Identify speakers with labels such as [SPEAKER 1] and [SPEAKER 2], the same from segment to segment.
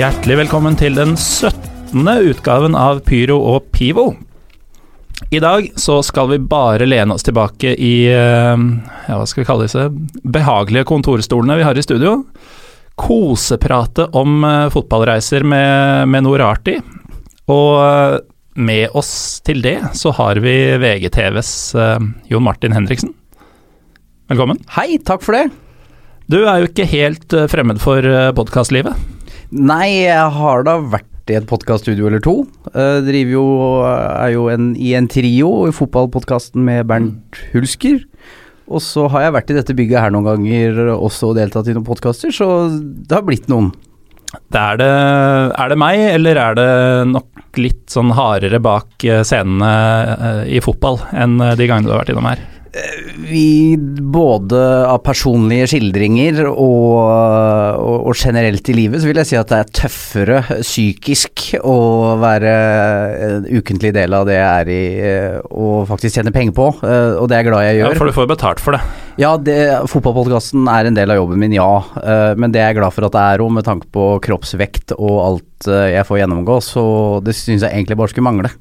[SPEAKER 1] Hjertelig velkommen til den 17. utgaven av Pyro og Pivo. I dag så skal vi bare lene oss tilbake i eh, ja, hva skal vi kalle disse behagelige kontorstolene vi har i studio. Koseprate om eh, fotballreiser med, med Norarti. Og eh, med oss til det så har vi VGTVs Jon Martin Henriksen. Velkommen.
[SPEAKER 2] Hei, takk for det.
[SPEAKER 1] Du er jo ikke helt fremmed for podkastlivet?
[SPEAKER 2] Nei, jeg har da vært i et podkaststudio eller to. Uh, driver jo, er jo en, i en trio i fotballpodkasten med Bernt Hulsker. Og så har jeg vært i dette bygget her noen ganger også og deltatt i noen podkaster, så det har blitt noen.
[SPEAKER 1] Det er, det, er det meg, eller er det nok litt sånn hardere bak scenene eh, i fotball enn de gangene du har vært innom her?
[SPEAKER 2] Vi, både av personlige skildringer og, og, og, generelt i livet, så vil jeg si at det er tøffere psykisk å være en ukentlig del av det jeg er i og faktisk tjene penger på, og det er jeg glad jeg gjør.
[SPEAKER 1] Ja, For du får betalt for det?
[SPEAKER 2] Ja, fotballpodkasten er en del av jobben min, ja. Men det er jeg glad for at det er òg, med tanke på kroppsvekt og alt jeg får gjennomgå, så det syns jeg egentlig bare skulle mangle.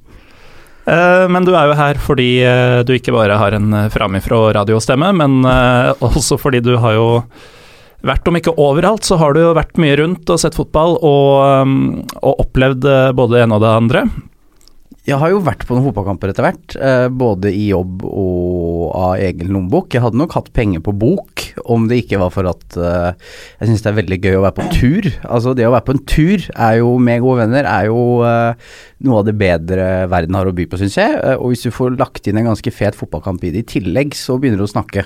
[SPEAKER 1] Eh, men du er jo her fordi eh, du ikke bare har en eh, framifrå radiostemme, men også fordi du har jo vært, om ikke overalt, så har du jo vært mye rundt og sett fotball og, og opplevd både det ene og det andre.
[SPEAKER 2] Jeg har jo vært på noen fotballkamper etter hvert, både i jobb og av egen lommebok. Jeg hadde nok hatt penger på bok, om det ikke var for at jeg syns det er veldig gøy å være på tur. Altså det å være på en tur er jo med gode venner er jo noe av det bedre verden har å by på, syns jeg. Eh, og hvis du får lagt inn en ganske fet fotballkamp i det i tillegg, så begynner du å snakke.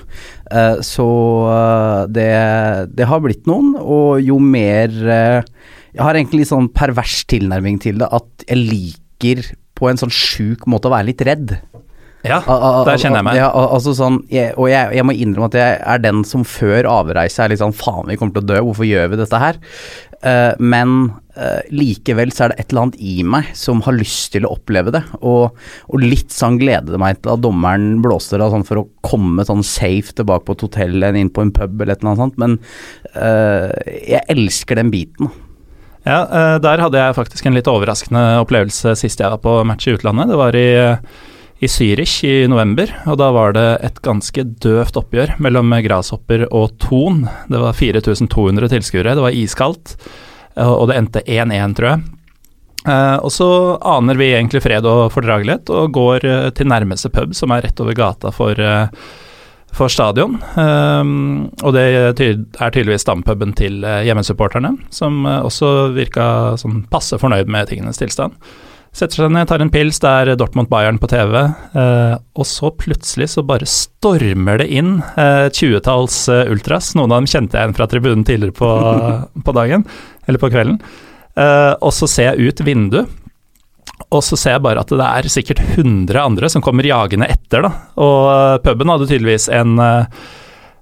[SPEAKER 2] Eh, så eh, det, det har blitt noen, og jo mer Jeg har egentlig litt sånn pervers tilnærming til det, at jeg liker på en sånn sjuk måte å være litt redd.
[SPEAKER 1] Ja, der kjenner jeg meg.
[SPEAKER 2] Ja, altså sånn, jeg, og jeg, jeg, må innrømme at jeg er den som før avreise er litt sånn faen, vi kommer til å dø, hvorfor gjør vi dette her? Uh, men uh, likevel så er det et eller annet i meg som har lyst til å oppleve det. Og, og litt sånn gleder det meg til at dommeren blåser av sånn for å komme sånn safe tilbake på et hotell eller inn på en pub eller et eller annet sånt. Men uh, jeg elsker den biten.
[SPEAKER 1] Ja, der hadde jeg faktisk en litt overraskende opplevelse sist jeg var på match i utlandet. Det var i i Zürich i november, og da var det et ganske døvt oppgjør mellom Grashopper og Thon. Det var 4200 tilskuere, det var iskaldt, eh, og det endte 1-1, tror jeg. Uh, og så aner vi egentlig fred og fordragelighet og går til nærmeste pub, som er rett over gata for, for stadion. og det er tydeligvis stampuben til hjemmesupporterne, som også virka sånn passe fornøyd med tingenes tilstand. Setter seg ned, tar en pils, det er Dortmund-Bayern på TV, eh, og så plutselig så bare stormer det inn et eh, tjuetalls eh, ultras. Noen av dem kjente jeg igjen fra tribunen tidligere på, på dagen, eller på kvelden. Eh, og så ser jeg ut vinduet, og så ser jeg bare at det er sikkert 100 andre som kommer jagende etter, da. Og eh, puben hadde tydeligvis en eh,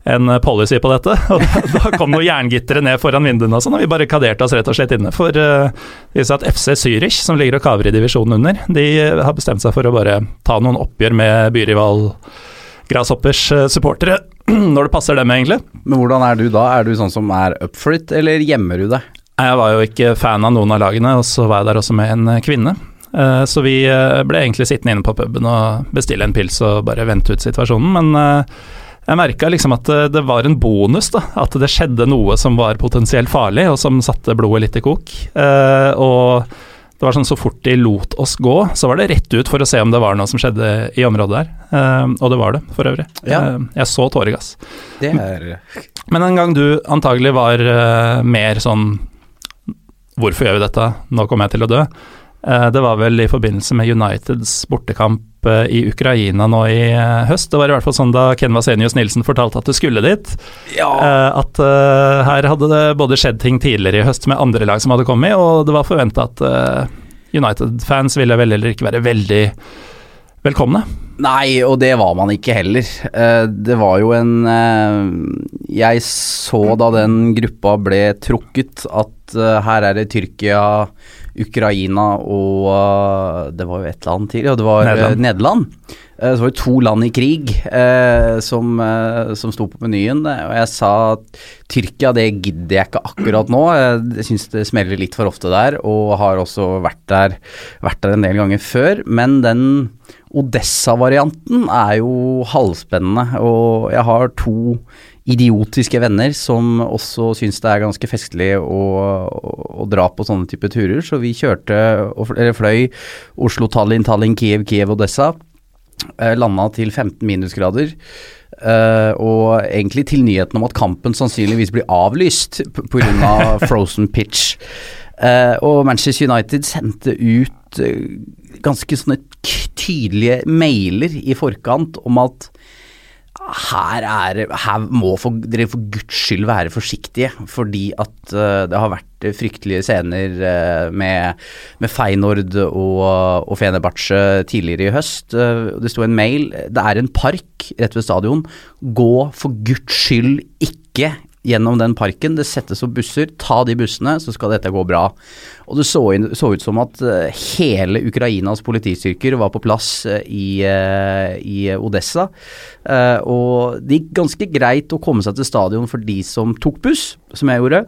[SPEAKER 1] en policy på dette. Og da, da kom noe jerngittere ned foran vinduene og sånn, og vi barrikaderte oss rett og slett inne. For uh, vi sa at FC Zürich, som ligger og kaver i divisjonen under, de har bestemt seg for å bare ta noen oppgjør med byrival Grasshoppers supportere. Når det passer dem, egentlig.
[SPEAKER 2] Men hvordan er du da? Er du sånn som er up for it, eller gjemmer du deg?
[SPEAKER 1] Jeg var jo ikke fan av noen av lagene, og så var jeg der også med en eh, kvinne. Så vi ble egentlig sittende inne på puben og bestille en pils og bare vente ut situasjonen. Men jeg merka liksom at eh, det var en bonus, da. At det skjedde noe som var potensielt farlig, og som satte blodet litt i kok. Og det var sånn så fort de lot oss gå, så var det rett ut for å se om det var noe som skjedde i området der. Uh, og det var det, for øvrig. Ja. Uh, jeg så tåregass.
[SPEAKER 2] Det er
[SPEAKER 1] Men en gang du antagelig var mer sånn Hvorfor gjør vi dette? Nå kommer jeg til å dø. Det var vel i forbindelse med Uniteds bortekamp i Ukraina nå i eh, høst. Det var i hvert fall sånn da Ken Vasenius Nilsen fortalte at du skulle dit. Ja. Eh, at her hadde det både skjedd ting tidligere i høst med andre lag som hadde kommet, og det var forventa at United-fans ville vel eller ikke være veldig velkomne.
[SPEAKER 2] Nei, og det var man ikke heller. Det var jo en Jeg så da den gruppa ble trukket at her er det Tyrkia Ukraina og uh, Det var jo et annet til, ja, det var uh, Nederland. Eh, Så var det to land i krig eh, som, eh, som sto på menyen, eh, og jeg sa at Tyrkia det gidder jeg ikke akkurat nå. Jeg syns det smeller litt for ofte der, og har også vært der, vært der en del ganger før. Men den Odessa-varianten er jo halvspennende, og jeg har to idiotiske venner som også syns det er ganske festlig å, å, å dra på sånne type turer, så vi kjørte, eller fløy Oslo, Tallinn, Tallinn, Kiev, Kiev, Odessa. Eh, landa til 15 minusgrader. Uh, og egentlig til nyheten om at kampen sannsynligvis blir avlyst pga. frozen pitch. Uh, og Manchester United sendte ut uh, ganske sånne tydelige mailer i forkant om at her, er, her må for, dere for guds skyld være forsiktige, fordi at eh, det har vært fryktelige scener eh, med, med Feinord og, og Fenebache tidligere i høst. Eh, det sto en mail Det er en park rett ved stadion. Gå for guds skyld ikke gjennom den parken. Det settes opp busser. Ta de bussene, så skal dette gå bra. Og det så, inn, så ut som at eh, hele Ukrainas politistyrker var på plass eh, i, eh, i Odessa. Og det gikk ganske greit å komme seg til stadion for de som tok buss, som jeg gjorde.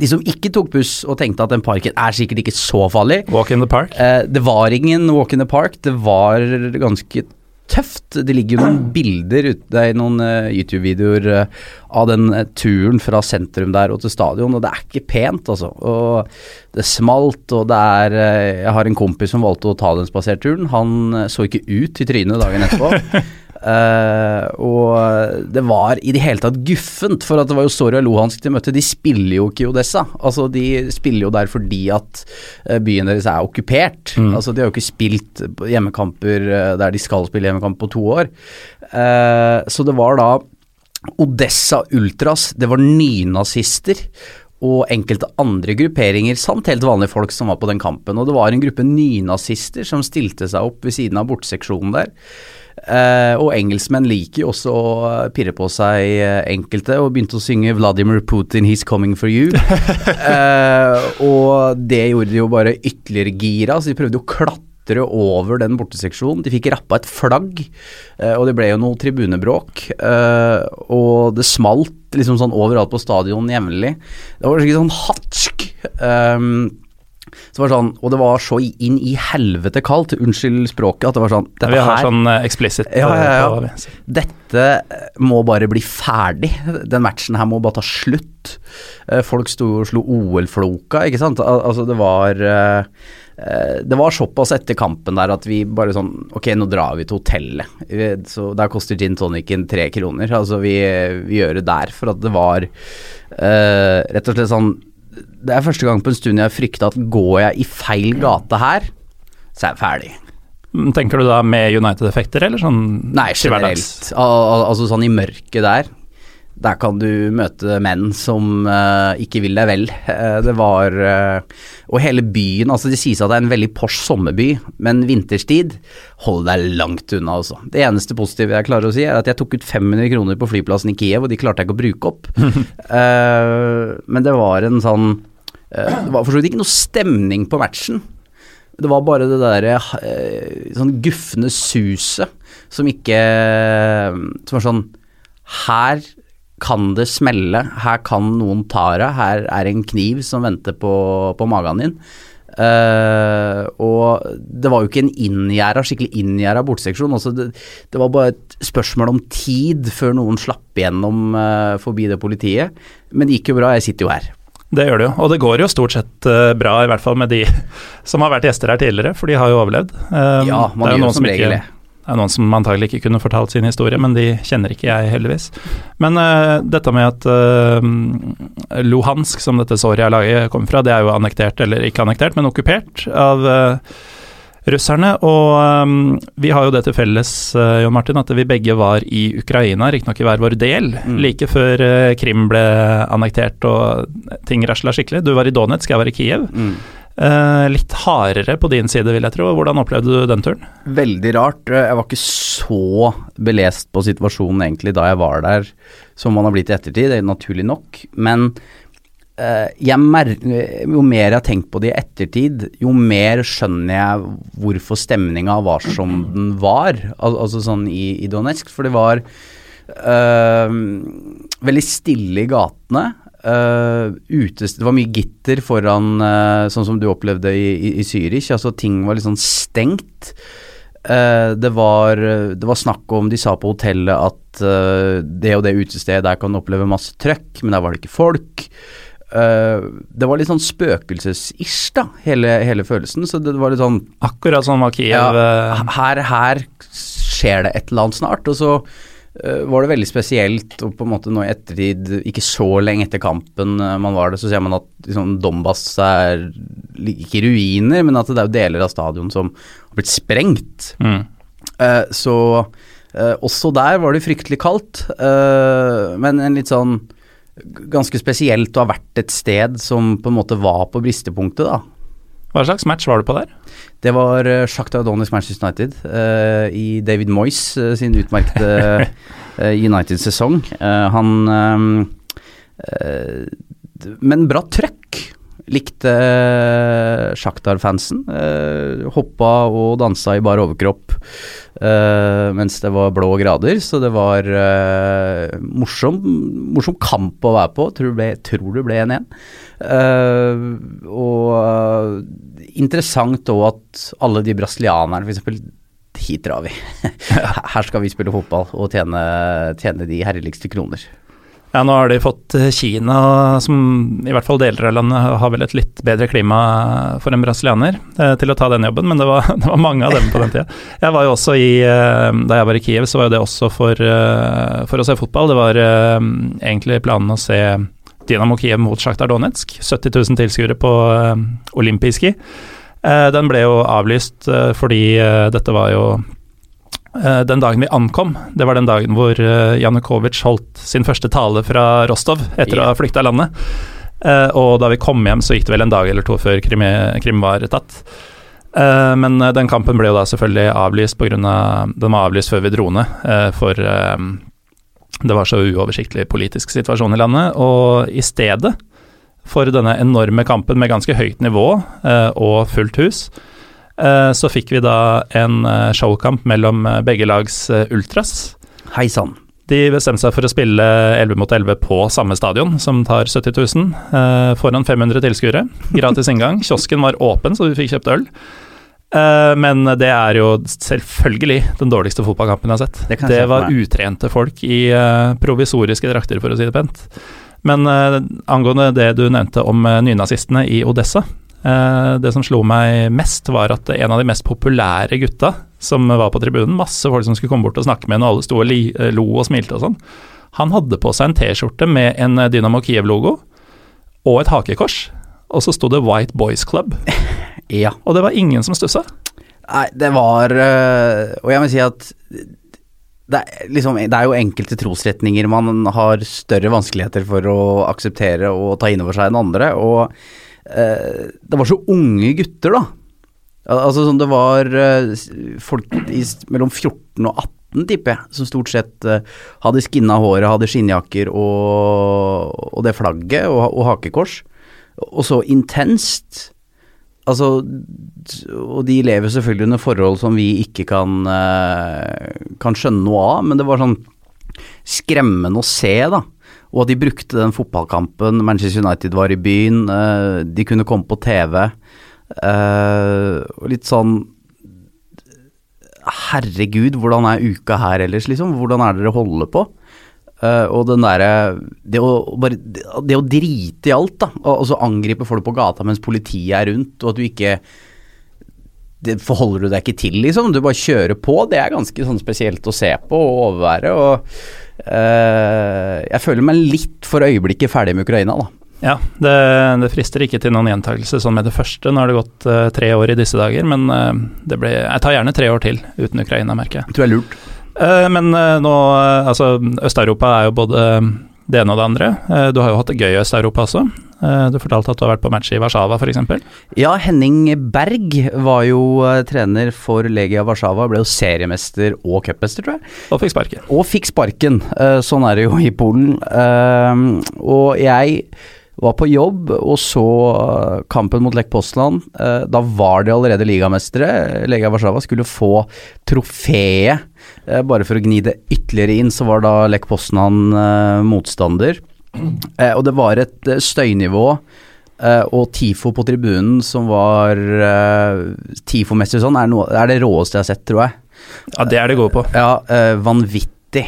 [SPEAKER 2] De som ikke tok buss og tenkte at den parken er sikkert ikke så farlig.
[SPEAKER 1] Walk in the park.
[SPEAKER 2] Eh, det var ingen walk in the park, det var ganske tøft. Det ligger jo noen bilder ute i noen eh, YouTube-videoer eh, av den eh, turen fra sentrum der og til stadion, og det er ikke pent, altså. Og det smalt, og det er Jeg har en kompis som valgte å ta den spaserturen. Han så ikke ut i trynet dagen etterpå. Eh, og det var i det hele tatt guffent, for at det var jo Soria Luhansk de møtte. De spiller jo ikke i Odessa. Altså, de spiller jo der fordi at eh, byen deres er okkupert. Altså, de har jo ikke spilt hjemmekamper eh, der de skal spille hjemmekamp på to år. Uh, så det var da Odessa Ultras, det var nynazister og enkelte andre grupperinger samt helt vanlige folk som var på den kampen. Og det var en gruppe nynazister som stilte seg opp ved siden av borteseksjonen der. Eh, og engelskmenn liker jo også å pirre på seg eh, enkelte, og begynte å synge 'Vladimir Putin, he's coming for you'. eh, og det gjorde de jo bare ytterligere gira, så de prøvde jo å klatre over den borteseksjonen. De fikk rappa et flagg, eh, og det ble jo noe tribunebråk. eh, og det smalt liksom sånn overalt på stadion jevnlig. Det var skikkelig sånn hatsk. ehm, så det sånn, og det var så inn i helvete kaldt, unnskyld språket, at det var sånn dette
[SPEAKER 1] Vi har
[SPEAKER 2] her,
[SPEAKER 1] sånn eh, explicit
[SPEAKER 2] Ja, ja, ja.
[SPEAKER 1] eh.
[SPEAKER 2] Dette må bare bli ferdig. Den matchen her må bare ta slutt. Eh, Folk sto og slo OL-floka, ikke sant. Altså, det var eh, eh, Det var såpass etter kampen der at vi bare sånn Ok, nå drar vi til hotellet. Så der koster gin tonicen tre kroner. Altså, vi, vi gjør det der. For at det var eh, rett og slett sånn Det er første gang på en stund jeg har frykta at går jeg i feil gate her, så er jeg ferdig.
[SPEAKER 1] Mm, Tenker du da med United-effekter, eller sånn
[SPEAKER 2] Nei, generelt. Al al altså sånn i mørket der. Der kan du møte menn som uh, ikke vil deg vel. Uh, det var uh, Og hele byen Altså, det sies at det er en veldig pors sommerby, men vinterstid hold deg langt unna, altså. Det eneste positive jeg klarer å si, er at jeg tok ut 500 kroner på flyplassen i Kiev, og de klarte jeg ikke å bruke opp. Men det var en sånn Det var for så vidt ikke noe stemning på matchen. Det var bare det derre sånn gufne suset som ikke Som var sånn Her kan det smelle, her kan noen ta deg, her er en kniv som venter på, på magen din. Uh, og det var jo ikke en inngjerda, skikkelig inngjerda borteseksjon. Altså det, det var bare et spørsmål om tid før noen slapp igjennom uh, forbi det politiet. Men det gikk jo bra, jeg sitter jo her.
[SPEAKER 1] Det gjør det jo, og det går jo stort sett uh, bra, i hvert fall med de som har vært gjester her tidligere, for de har jo overlevd. Um,
[SPEAKER 2] Ja, man
[SPEAKER 1] er jo
[SPEAKER 2] gjør
[SPEAKER 1] noen
[SPEAKER 2] som regel det.
[SPEAKER 1] Det er noen som antagelig ikke kunne fortalt sin historie, men de kjenner ikke jeg, heldigvis. Men uh, dette med at uh, Luhansk, som dette Soria-laget kommer fra, det er jo annektert, eller ikke annektert, men okkupert av uh, russerne. Og um, vi har jo det til felles, Jon Martin, at vi begge var i Ukraina, riktignok i hver vår del,
[SPEAKER 2] Mm.
[SPEAKER 1] like før Krim ble annektert og ting rasla skikkelig. Du var i Donetsk, jeg var i Kiev.
[SPEAKER 2] Mm.
[SPEAKER 1] Eh, litt hardere på din side, vil jeg tro. Hvordan opplevde du den turen?
[SPEAKER 2] Veldig rart. Jeg var ikke så belest på situasjonen egentlig da jeg var der, som man har blitt i ettertid, det er naturlig nok. Men eh, mer, Jo mer jeg har tenkt på det i ettertid, jo mer skjønner jeg hvorfor stemninga var som den var. Al altså sånn i, i Donetsk. For det var eh, veldig stille i gatene. Uh, utes, det var mye gitter foran, uh, sånn som du opplevde i, i, i Zürich. Altså, ting var litt sånn stengt. Uh, det, var, det var snakk om De sa på hotellet at det og det utestedet der kan oppleve masse trøkk, men der var det ikke folk. det var litt sånn spøkelses-ish, da, hele, hele, følelsen. Så det var litt sånn
[SPEAKER 1] Akkurat sånn var Kiev
[SPEAKER 2] ja, her, her skjer det et eller annet snart. Og så var det veldig spesielt, og på en måte nå i ettertid, ikke så lenge etter kampen eh, man var det, så ser man at liksom, Donbass er ikke ruiner, men at det er jo deler av stadion som har blitt sprengt. Mm. Eh, så eh, også der var det fryktelig kaldt, eh, men en litt sånn ganske spesielt å ha vært et sted som på en måte var på bristepunktet, da.
[SPEAKER 1] Hva slags match var du på der?
[SPEAKER 2] Det var uh, Shakhtar Donetsk Manchester United uh, i David Moyes uh, sin utmerkede United-sesong. han Men bra trøkk likte Shakhtar-fansen. Hoppa og dansa i bar overkropp mens det var blå grader, så det var morsom, morsom, kamp å være på. Tror, ble, tror det ble 1-1. Og interessant òg at alle de brasilianerne, f.eks. Hit drar vi. Her skal vi spille fotball og tjene, tjene de herligste kroner.
[SPEAKER 1] Ja, nå har de fått eh, Kina, som i hvert fall deler av landet har vel et litt bedre klima for en brasilianer, eh, til å ta den jobben, men det var, det var mange av dem på den tida. Jeg var jo også i Da jeg var i Kiev, så var jo det også for, for å se fotball. Det var egentlig planen å se Dinamo Kiev mot Sjaktar Donetsk. 70 000 tilskuere på Olympiski. Den ble jo avlyst fordi dette var jo Eh, den dagen vi ankom, det var den dagen hvor Janukovitsj holdt sin første tale fra Rostov etter yeah. å ha flykta landet. Og da vi kom hjem, så gikk det vel en dag eller to før Krim, Krim var tatt. Men den kampen ble jo da selvfølgelig avlyst pga. Av, den var avlyst før vi dro ned, for det var så uoversiktlig politisk situasjon i landet. Og i stedet for denne enorme kampen med ganske høyt nivå og fullt hus, Eh, så fikk vi da en eh, showkamp mellom eh, begge lags ultras.
[SPEAKER 2] Hei sann.
[SPEAKER 1] De bestemte seg for å spille 11 mot 11 på samme stadion, som tar 70 000, foran 500 tilskuere. Gratis inngang. Kiosken var åpen, så vi fikk kjøpt øl. Men det er jo selvfølgelig den dårligste fotballkampen jeg har sett. Det, det var utrente folk i provisoriske drakter, for å si det pent. Men angående det du nevnte om nynazistene i Odessa, Eh, det som slo meg mest, var at en av de mest populære gutta som var på tribunen, masse folk som skulle komme bort og snakke med henne, og alle sto og eh, lo og smilte og sånn, han hadde på seg en T-skjorte med en Dynamo Kiev-logo og et hakekors, og så sto det White Boys Club.
[SPEAKER 2] ja.
[SPEAKER 1] Og det var ingen som stussa.
[SPEAKER 2] Nei, det var eh, Og jeg må si at det er, liksom, det er, jo enkelte trosretninger man har større vanskeligheter for å akseptere og ta inn over seg enn andre. Og Eh, det var så unge gutter, da. Altså sånn det var eh, folk i, mellom 14 og 18, tipper jeg, som stort sett uh, hadde skinna håret, hadde skinnjakker og, og det flagget og, og, hakekors. Og så intenst. Altså Og de lever selvfølgelig under forhold som vi ikke kan, uh, kan skjønne noe av, men det var sånn skremmende å se, da. Og at de brukte den fotballkampen. Manchester United var i byen, uh, de kunne komme på TV. Eh, litt sånn Herregud, hvordan er uka her ellers, liksom? Hvordan er dere holder på? Uh, og den derre det, det, det, å drite i alt, da. Og, og så angripe folk på gata mens politiet er rundt, og at du ikke det forholder du deg ikke til, liksom. Du bare kjører på. Det er ganske sånn spesielt å se på og overvære. Og uh, jeg føler meg litt for øyeblikket ferdig med Ukraina, da.
[SPEAKER 1] Ja, det, det frister ikke til noen gjentakelse sånn med det første. Nå har det gått uh, tre år i disse dager, men uh, det ble, jeg tar gjerne tre år til uten Ukraina, merker jeg.
[SPEAKER 2] Du tror jeg er lurt.
[SPEAKER 1] Men nå, altså Øst-Europa er jo både det ene og det andre. du har jo hatt det gøy i Øst-Europa også. Eh, du fortalte at du har vært på match i Warszawa f.eks.?
[SPEAKER 2] Ja, Henning Berg var jo eh, trener for Legia Warszawa. Ble jo seriemester og cupmester, tror jeg.
[SPEAKER 1] Og fikk sparken.
[SPEAKER 2] Og fikk sparken. Eh, sånn er det jo i Polen. Og jeg var på jobb og så eh, kampen mot Lech Poznan. Eh, da var de allerede ligamestere. Legia Warszawa skulle få trofeet. Eh, bare for å gni det ytterligere inn, så var da Lech Poznan motstander. og det var et støynivå og TIFO på tribunen som var TIFO-messig sånn, er, noe, er det råeste jeg har sett, tror jeg.
[SPEAKER 1] Ja, det er det gode på.
[SPEAKER 2] Ja, vanvittig.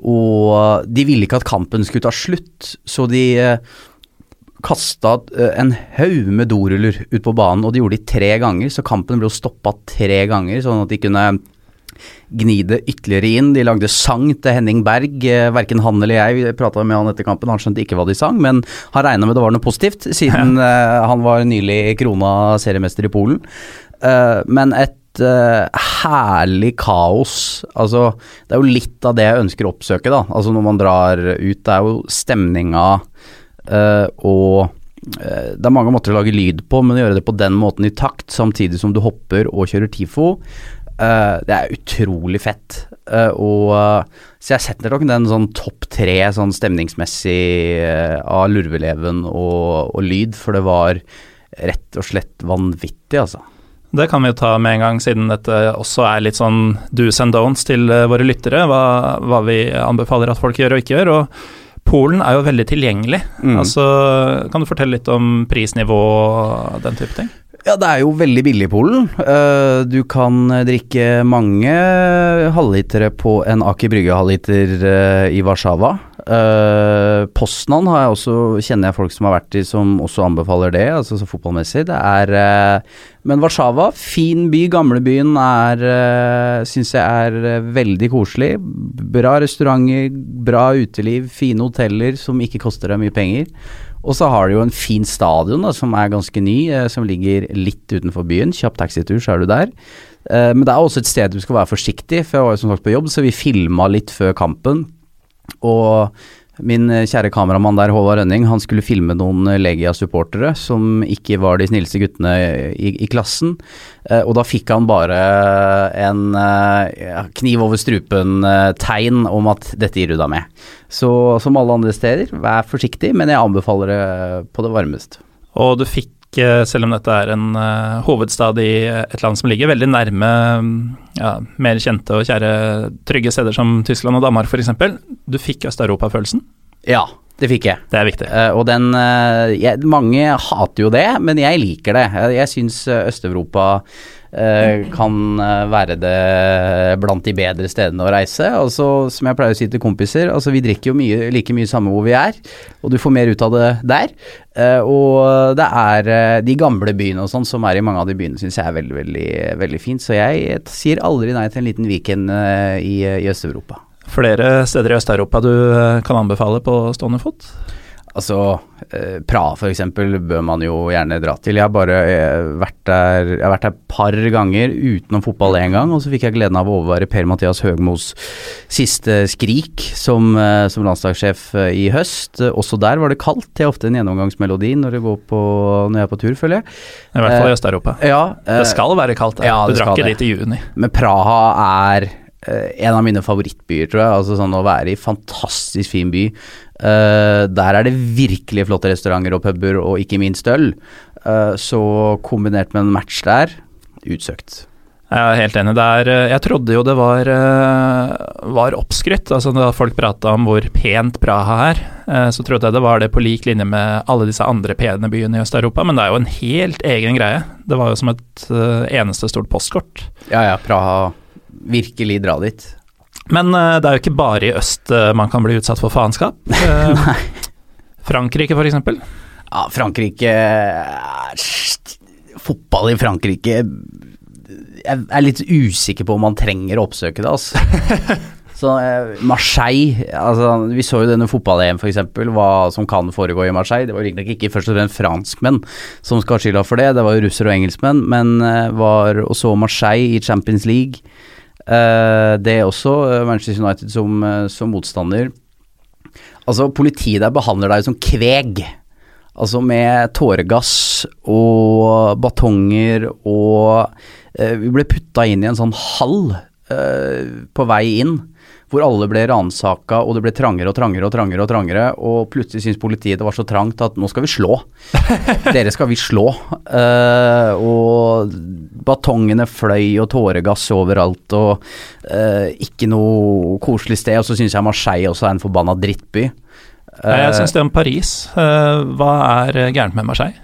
[SPEAKER 2] Og de ville ikke at kampen skulle ta slutt, så de eh, kasta eh, en haug med doruller ut på banen, og de gjorde det tre ganger, så kampen ble stoppa tre ganger, sånn at de kunne gni det ytterligere inn. De lagde sang til Henning Berg. Eh, verken han eller jeg prata med han etter kampen, han skjønte ikke hva de sang, men han regna med det var noe positivt, siden ja. han var nylig krona seriemester i Polen. men et uh, herlig kaos. Altså, det er jo litt av det jeg ønsker å oppsøke, da. Altså når man drar ut. Det er jo stemninga uh, og uh, Det er mange måter å lage lyd på, men å gjøre det på den måten i takt, samtidig som du hopper og kjører TIFO, det er utrolig fett. og Så jeg setter nok den sånn topp tre sånn stemningsmessig av Lurveleven og, og lyd, for det var rett og slett vanvittig, altså.
[SPEAKER 1] Det kan vi jo ta med en gang, siden dette også er litt sånn do's and don'ts til eh, våre lyttere. Hva, hva vi anbefaler at folk gjør og ikke gjør. og Polen er jo veldig tilgjengelig. Mm. Altså, kan du fortelle litt om prisnivå og den type ting?
[SPEAKER 2] Ja, det er jo veldig billig i Polen. Uh, du kan drikke mange halvlitere på en Aker Brygge halvliter uh, i Warszawa. Uh, Poznan har jeg også, kjenner jeg folk som har vært i som også anbefaler det, altså så fotballmessig. Det er Men Warszawa, fin by. Gamlebyen er syns jeg er veldig koselig. Bra restauranter, bra uteliv, fine hoteller som ikke koster deg mye penger. Og så har de jo en fin stadion da, som er ganske ny, eh, som ligger litt utenfor byen. Kjapp taxitur, så er du der. Eh, men det er også et sted du skal være forsiktig, for jeg var jo som sagt på jobb, så vi filma litt før kampen. Og Min eh, kjære kameramann der, Håvard Rønning, han skulle filme noen eh, Legia-supportere som ikke var de snilleste guttene i, i klassen. Eh, og da fikk han bare en eh, kniv over strupen-tegn eh, om at dette gir du deg med. Så som alle andre steder, vær forsiktig, men jeg anbefaler det på det varmeste.
[SPEAKER 1] Og du fikk selv om dette er en uh, hovedstad i et land som ligger veldig nærme ja, mer kjente og kjære trygge steder som Tyskland og Danmark f.eks. Du fikk Øst-Europa-følelsen?
[SPEAKER 2] Ja, det fikk jeg.
[SPEAKER 1] Det er viktig.
[SPEAKER 2] Uh, og den uh, jeg, Mange hater jo det, men jeg liker det. Jeg, jeg syns Øst-Europa kan være det blant de bedre stedene å reise. Altså, som jeg pleier å si til kompiser, altså vi drikker jo mye, like mye samme hvor vi er, og du får mer ut av det der. og det er de gamle byene og sånn som er i mange av de byene, syns jeg er veldig, veldig, veldig fint. Så jeg sier aldri nei til en liten Viken i, i Øst-Europa
[SPEAKER 1] flere steder i Øst-Europa du eh, kan anbefale på stående fot?
[SPEAKER 2] Altså, eh, Praha f.eks. bør man jo gjerne dra til. Jeg har bare eh, vært der jeg har vært der par ganger utenom fotball én gang, og så fikk jeg gleden av å overvære Per-Mathias Høgmos siste skrik som, eh, som landslagssjef i høst. Også der var det kaldt. Det er ofte en gjennomgangsmelodi når, på, når jeg er på tur, føler jeg.
[SPEAKER 1] I hvert fall i Øst-Europa.
[SPEAKER 2] Ja,
[SPEAKER 1] det skal være kaldt der. Ja, du drakk ikke dit i juni.
[SPEAKER 2] Men Praha er en av mine favorittbyer, tror jeg. Altså sånn å være i fantastisk fin by. Uh, der er det virkelig flotte restauranter og puber, og ikke minst øl. Uh, så kombinert med en match der, utsøkt.
[SPEAKER 1] Jeg er helt enig der. Jeg trodde jo det var, var oppskrytt. Altså da folk prata om hvor pent Praha er, så trodde jeg det var det på lik linje med alle disse andre pene byene i Øst-Europa, men det er jo en helt egen greie. Det var jo som et eneste stort postkort.
[SPEAKER 2] Ja ja, Praha virkelig dra dit.
[SPEAKER 1] Men uh, det er jo ikke bare i øst uh, man kan bli utsatt for faenskap. Uh, Frankrike, f.eks.
[SPEAKER 2] Ja, Frankrike Fotball i Frankrike Jeg er litt usikker på om man trenger å oppsøke det, altså. Så Marseille altså, Vi så jo denne fotball-EM f.eks., hva som kan foregå i Marseille. Det var riktignok ikke først og fremst franskmenn som skal ha skylda for det, det var jo russere og engelskmenn, men var og så Marseille i Champions League. Uh, det er også uh, Manchester United som, uh, som, motstander. Altså, politiet der behandler deg som kveg. Altså med tåregass og batonger og Vi ble putta inn i en sånn hall på vei inn. Hvor alle ble ransaka, og det ble trangere og trangere og trangere, og trangere, og plutselig syntes politiet det var så trangt at nå skal vi slå. Dere skal vi slå. Uh, og batongene fløy og tåregass overalt, og uh, ikke noe koselig sted. Og så syns jeg Marseille også er en forbanna drittby.
[SPEAKER 1] Uh, jeg syns det om Paris. hva er gærent med Marseille?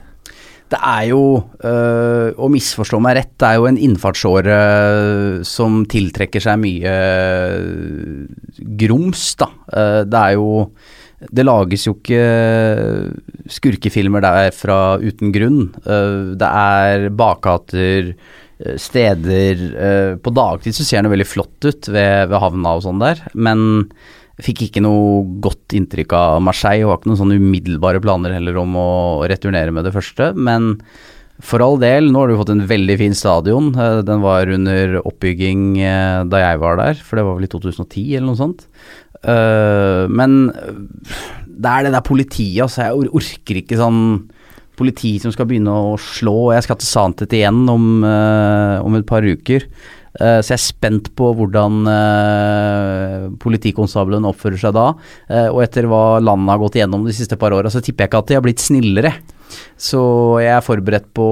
[SPEAKER 2] Det er jo, øh, å misforstå meg rett, det er jo en innfartsåre som tiltrekker seg mye grums, da. Det er jo Det lages jo ikke skurkefilmer derfra uten grunn. Det er bakgater, steder På dagtid så ser det veldig flott ut ved, ved havna og sånn der, men Fikk ikke noe godt inntrykk av Marseille, og har ikke noen sånne umiddelbare planer heller om å returnere med det første. Men for all del, nå har du fått en veldig fin stadion. Eh, den var under oppbygging eh, da jeg var der, for det var vel i 2010 eller noe sånt. Eh, men det er det der politiet, altså. Jeg orker ikke sånn politi som skal begynne å slå. Jeg skal til Santet igjen om, om et par uker. Uh, så jeg er spent på hvordan uh, politikonstabelen oppfører seg da. Uh, og etter hva landet har gått igjennom de siste par åra, så tipper jeg ikke at de har blitt snillere. Så jeg er forberedt på,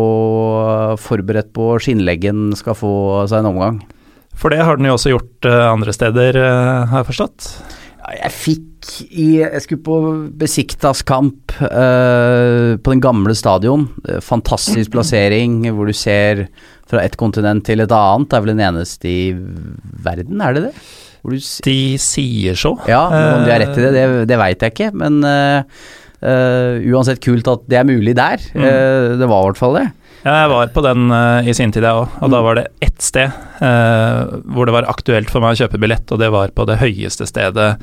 [SPEAKER 2] forberedt på skinnleggen skal få seg en omgang.
[SPEAKER 1] For det har den jo også gjort andre steder, har jeg forstått?
[SPEAKER 2] Jeg fikk i Jeg skulle på Besiktas kamp på den gamle stadion. Fantastisk plassering hvor du ser fra et kontinent til et annet. Det er vel den eneste i verden, er det det?
[SPEAKER 1] De sier så.
[SPEAKER 2] Ja, om de har rett i det, det, det veit jeg ikke. Men uh, uh, uansett kult at det er mulig der. Mm. Uh, det var i hvert fall det.
[SPEAKER 1] Ja, jeg var på den i sin tid, jeg òg. Og mm. da var det ett sted hvor det var aktuelt for meg å kjøpe billett, og det var på det høyeste stedet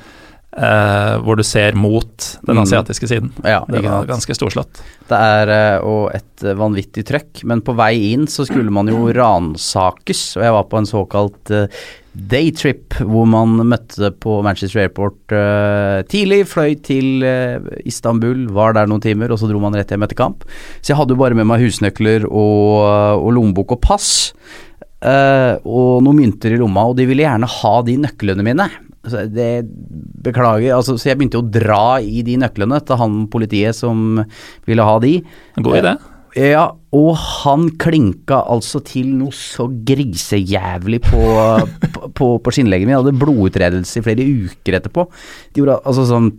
[SPEAKER 1] Uh, hvor du ser mot den mm. asiatiske siden.
[SPEAKER 2] Ja,
[SPEAKER 1] det var ganske storslått.
[SPEAKER 2] Det er uh, og et uh, vanvittig trøkk, men på vei inn så skulle man jo ransakes, og jeg var på en såkalt daytrip hvor man møtte på Manchester Airport tidlig, fløy til Istanbul, var der noen timer, og så dro man rett hjem etter kamp. Så jeg hadde jo bare med meg husnøkler og, og lommebok og pass. og noen mynter i lomma, og de ville gjerne ha de nøklene mine. Så det Beklager. Altså, så jeg begynte jo å dra i de nøklene til han politiet som ville ha de.
[SPEAKER 1] God idé.
[SPEAKER 2] Eh, ja, og han klinka altså til noe så grisejævlig på, på, på, på skinnlegget min. Jeg hadde blodutredelse i flere uker etterpå. Det, altså, sånn,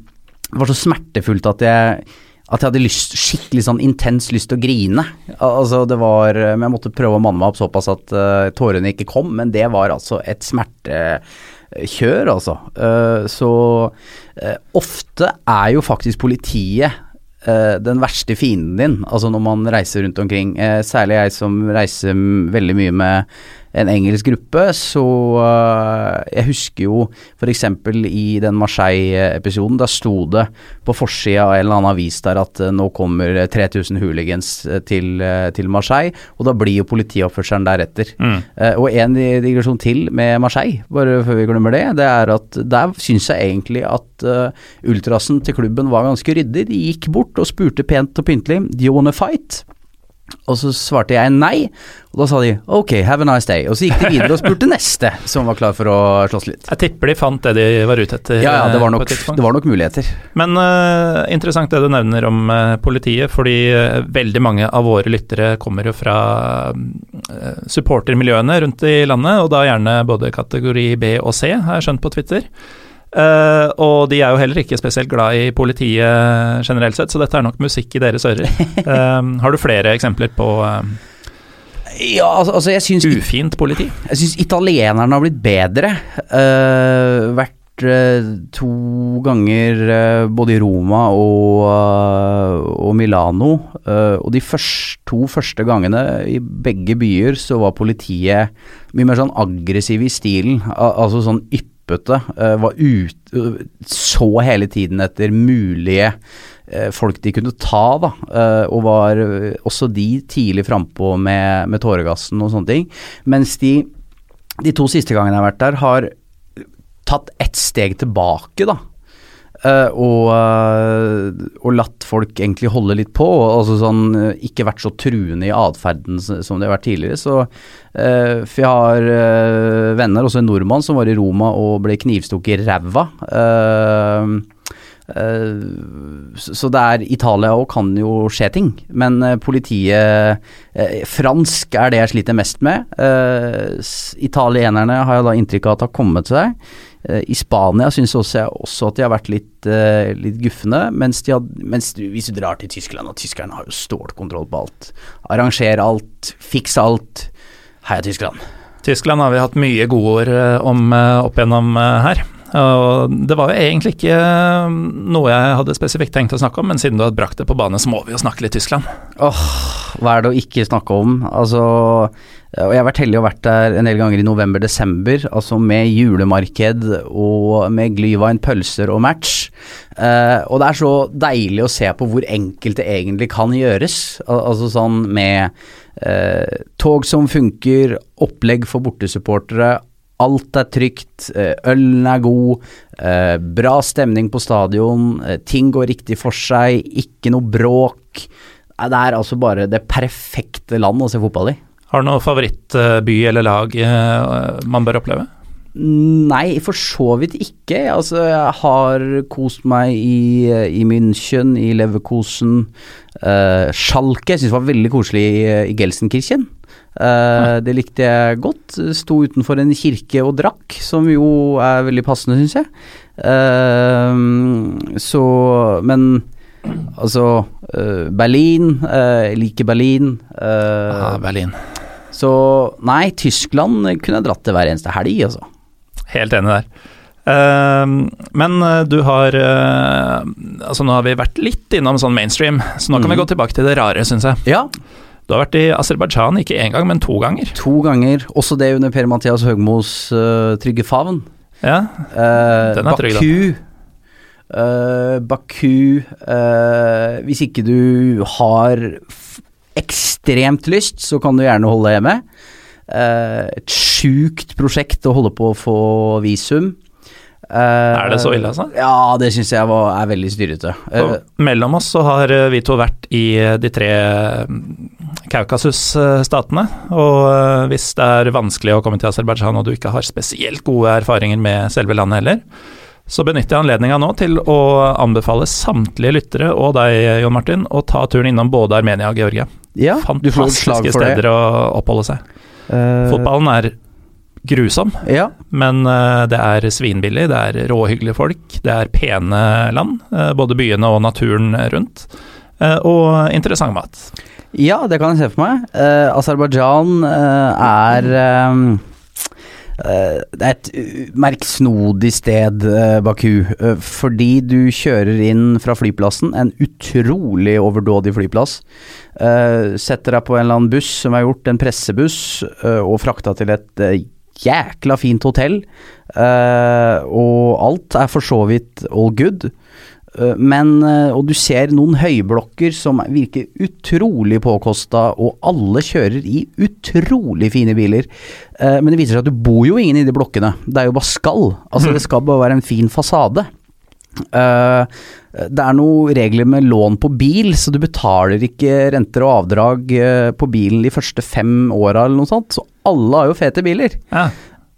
[SPEAKER 2] var så smertefullt at jeg at jeg hadde lyst, skikkelig sånn intens lyst til å grine. Altså det var, Men jeg måtte prøve å manne meg opp såpass at uh, tårene ikke kom, men det var altså et smertekjør, altså. Uh, så uh, ofte er jo faktisk politiet uh, den verste fienden din, altså når man reiser rundt omkring. særlig jeg som reiser veldig mye med en engelsk gruppe, så uh, Jeg husker jo f.eks. i den Marseille-episoden, da sto det på forsida av en eller annen avis der at uh, nå kommer 3000 hooligans til, til, Marseille, og da blir jo politioppførselen deretter. Mm. og en digresjon til med Marseille, bare før vi glemmer det, det er at der syns jeg egentlig at ultrasen til klubben var ganske ryddig. De gikk bort og spurte pent og pyntelig Do you wanna fight? Og så svarte jeg nei, og da sa de ok, have a nice day. Og så gikk de videre og spurte neste, som var klar for å slåss litt.
[SPEAKER 1] Jeg tipper de fant det de var ute etter.
[SPEAKER 2] Ja, ja det, var nok, det var nok muligheter.
[SPEAKER 1] Men uh, interessant det du nevner om uh, politiet, fordi uh, veldig mange av våre lyttere kommer jo fra supportermiljøene rundt i landet, og da gjerne både kategori B og C, har jeg skjønt på Twitter. Uh, og de er jo heller ikke spesielt glad i politiet generelt sett, så dette er nok musikk i deres ører. Uh, har du flere eksempler på uh,
[SPEAKER 2] ja, altså, altså
[SPEAKER 1] Ufint politi?
[SPEAKER 2] Jeg syns italienerne har blitt bedre. vært to ganger både i Roma og, og Milano. og de første, to første gangene i begge byer så var politiet mye mer sånn aggressiv i stilen. Al altså sånn ypperlig pumpete, uh, var ut, uh, så hele tiden etter mulige uh, folk de kunne ta, da, og var også de tidlig frampå med, med tåregassen og sånne ting. Mens de, de to siste gangene jeg har vært der, har tatt ett steg tilbake, da. Uh, og, uh, og, latt folk egentlig holde litt på. altså sånn, uh, Ikke vært så truende i atferden som det har vært tidligere. Så, for jeg har venner, også en nordmann, som var i Roma og ble knivstukket i ræva. så det er Italia òg kan jo skje ting, men politiet Fransk er det jeg sliter mest med. italienerne har jeg da inntrykk av at har kommet seg. Eh, I Spania syns jeg også at de har vært litt, uh, litt guffende, mens, had, mens du, hvis du drar til Tyskland, og tyskerne har jo stålkontroll på alt. Arranger alt, fiks alt. Heia Tyskland.
[SPEAKER 1] Tyskland har vi hatt mye godord eh, om opp gjennom her. Og det var jo egentlig ikke noe jeg hadde spesifikt tenkt å snakke om, men siden du har brakt det på bane, så må vi jo snakke litt Tyskland.
[SPEAKER 2] Åh, hva er det å ikke snakke om? Altså og jeg har vært heldig og vært der en del ganger i november-desember, altså med julemarked og med glyvein, pølser og match. Uh, og det er så deilig å se på hvor enkelt det egentlig kan gjøres. Al altså sånn med uh, tog som funker, opplegg for bortesupportere. Alt er trygt, uh, ølen er god, bra stemning på stadion, ting går riktig for seg, ikke noe bråk. Det er altså bare det perfekte land å se fotball i.
[SPEAKER 1] Har du noen favorittby eller lag eh, man bør oppleve?
[SPEAKER 2] Nei, for så vidt ikke. Altså, jeg har kost meg i, i München, i Leverkosen. Uh, Schalke jeg syns var veldig koselig i, i Gelsenkirchen. Uh, det likte jeg godt. Sto utenfor en kirke og drakk, som jo er veldig passende, syns jeg. Uh, så Men altså Berlin. Jeg liker Berlin.
[SPEAKER 1] ah, Berlin.
[SPEAKER 2] Så nei, Tyskland kunne jeg dratt til hver eneste helg, altså.
[SPEAKER 1] Helt enig der. Uh, men eh, du har uh, Altså, nå har vi vært litt innom sånn mainstream, så nå kan mm. vi mhm. gå tilbake til det rare, syns jeg.
[SPEAKER 2] Ja.
[SPEAKER 1] Du har vært i Aserbajdsjan ikke én gang, men to ganger.
[SPEAKER 2] To ganger. Også det under Per-Mathias Høgmos uh, trygge favn.
[SPEAKER 1] Ja, den er trygg,
[SPEAKER 2] da. Baku Hvis ikke du har ekstremt lyst, så kan du gjerne holde hjemme. Uh, et sjukt prosjekt å holde på å få visum.
[SPEAKER 1] Uh, er det så ille, altså?
[SPEAKER 2] Ja, det syns jeg var, er veldig styrete.
[SPEAKER 1] Uh, mellom oss så har vi to vært i de tre Kaukasus-statene. Og hvis det er vanskelig å komme til Aserbajdsjan og du ikke har spesielt gode erfaringer med selve landet heller, så benytter jeg anledninga nå til å anbefale samtlige lyttere og deg, Jon Martin, å ta turen innom både Armenia og Georgia.
[SPEAKER 2] Ja,
[SPEAKER 1] Fantastiske steder å oppholde seg. Uh, Fotballen er grusom,
[SPEAKER 2] ja.
[SPEAKER 1] men uh, det er svinbillig, det er råhyggelige folk, det er pene land, uh, både byene og naturen rundt, og interessant mat.
[SPEAKER 2] Ja, det kan jeg se for meg. Aserbajdsjan er det er et merksnodig sted, Baku, fordi du kjører inn fra flyplassen, en utrolig overdådig flyplass. Setter deg på en eller annen buss som er gjort, en pressebuss, og frakta til et jækla fint hotell. Og alt er for så vidt all good. Eh, men, eh, og du ser noen høyblokker som virker utrolig påkosta, og alle kjører i utrolig fine biler. Men det viser seg at du bor jo ingen i de blokkene, det er jo bare skall. Altså det skal bare være en fin fasade. Det er noen regler med lån på bil, så du betaler ikke renter og avdrag på bilen de første fem åra eller noe sånt. Så alle har jo fete biler.
[SPEAKER 1] Ja.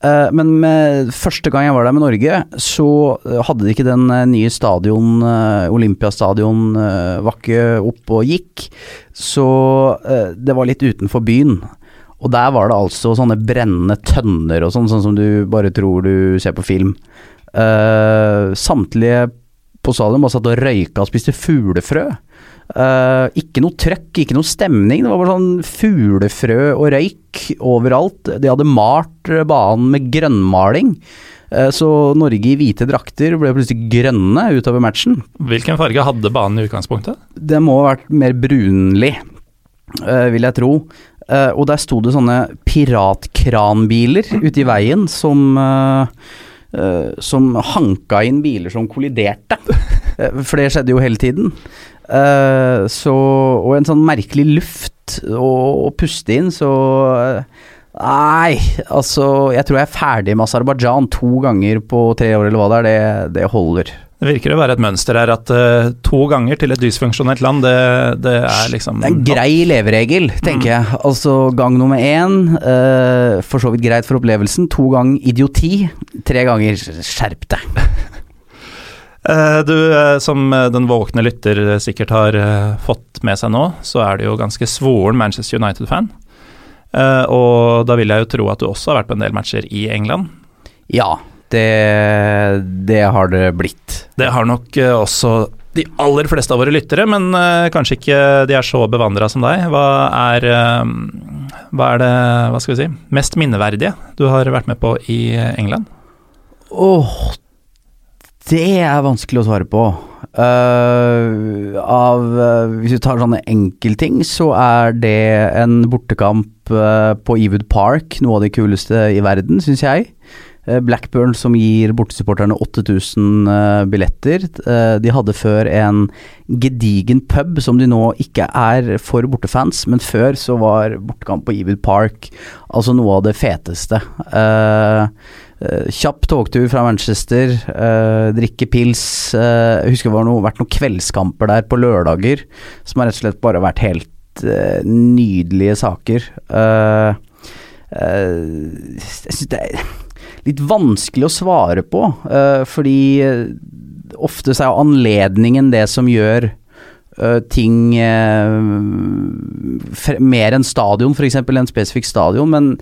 [SPEAKER 2] Uh, men med, første gang jeg var der med Norge, så hadde de ikke den nye stadion, Olympiastadion, var ikke oppe og gikk. Så det var litt utenfor byen. Og der var det altså sånne brennende tønner og sånn, sånn som du bare tror du ser på film. Samtlige på stadion bare satt og røyka og spiste fuglefrø. Uh, ikke noe trøkk, ikke noe stemning. Det var bare sånn fuglefrø og røyk overalt. De hadde malt banen med grønnmaling. Uh, så Norge i hvite drakter ble plutselig grønne utover matchen.
[SPEAKER 1] Hvilken farge hadde banen i utgangspunktet?
[SPEAKER 2] Det må ha vært mer brunlig, uh, vil jeg tro. og der sto det sånne piratkranbiler ute i veien som som hanka inn biler som kolliderte. For det skjedde jo hele tiden. Uh, så Og en sånn merkelig luft å, puste inn, så Nei, altså Jeg tror jeg er ferdig med Aserbajdsjan to ganger på tre år, eller hva det er. Det, det holder.
[SPEAKER 1] Det virker å være et mønster her at uh, to ganger til et dysfunksjonelt land, det, det, er liksom
[SPEAKER 2] Det er en grei leveregel, tenker mm. jeg. Altså gang nummer én, uh, for så vidt greit for opplevelsen. To ganger idioti. Tre ganger skjerp deg.
[SPEAKER 1] uh, du, som den våkne lytter sikkert har fått med seg nå, så er du jo ganske svoren Manchester United-fan. og da vil jeg jo tro at du også har vært på en del matcher i England.
[SPEAKER 2] Ja, det, det har det blitt.
[SPEAKER 1] Det har nok uh, også de aller fleste av våre lyttere, men uh, kanskje ikke de er så bevandra som deg. Hva er, uh, hva er det hva skal vi si, mest minneverdige du har vært med på i England?
[SPEAKER 2] Åh, oh, det er vanskelig å svare på. Uh, av, uh, hvis vi tar sånne enkeltting, så er det en bortekamp uh, på Ewood Park noe av det kuleste i verden, syns jeg. Eh, Blackburn som gir bortesupporterne 8000 eh, billetter. Eh, de hadde før en gedigen pub som de nå ikke er for bortefans, men før så var bortekamp på Evil Park altså noe av det feteste. kjapp togtur fra Manchester, drikke pils. jeg husker det var noe, vært noen kveldskamper der på lørdager som har rett og slett bare vært helt nydelige saker. jeg synes det er litt vanskelig å svare på, uh, fordi eh, ofte så er anledningen det som gjør uh, ting mer enn stadion, f.eks. en spesifikk stadion. Men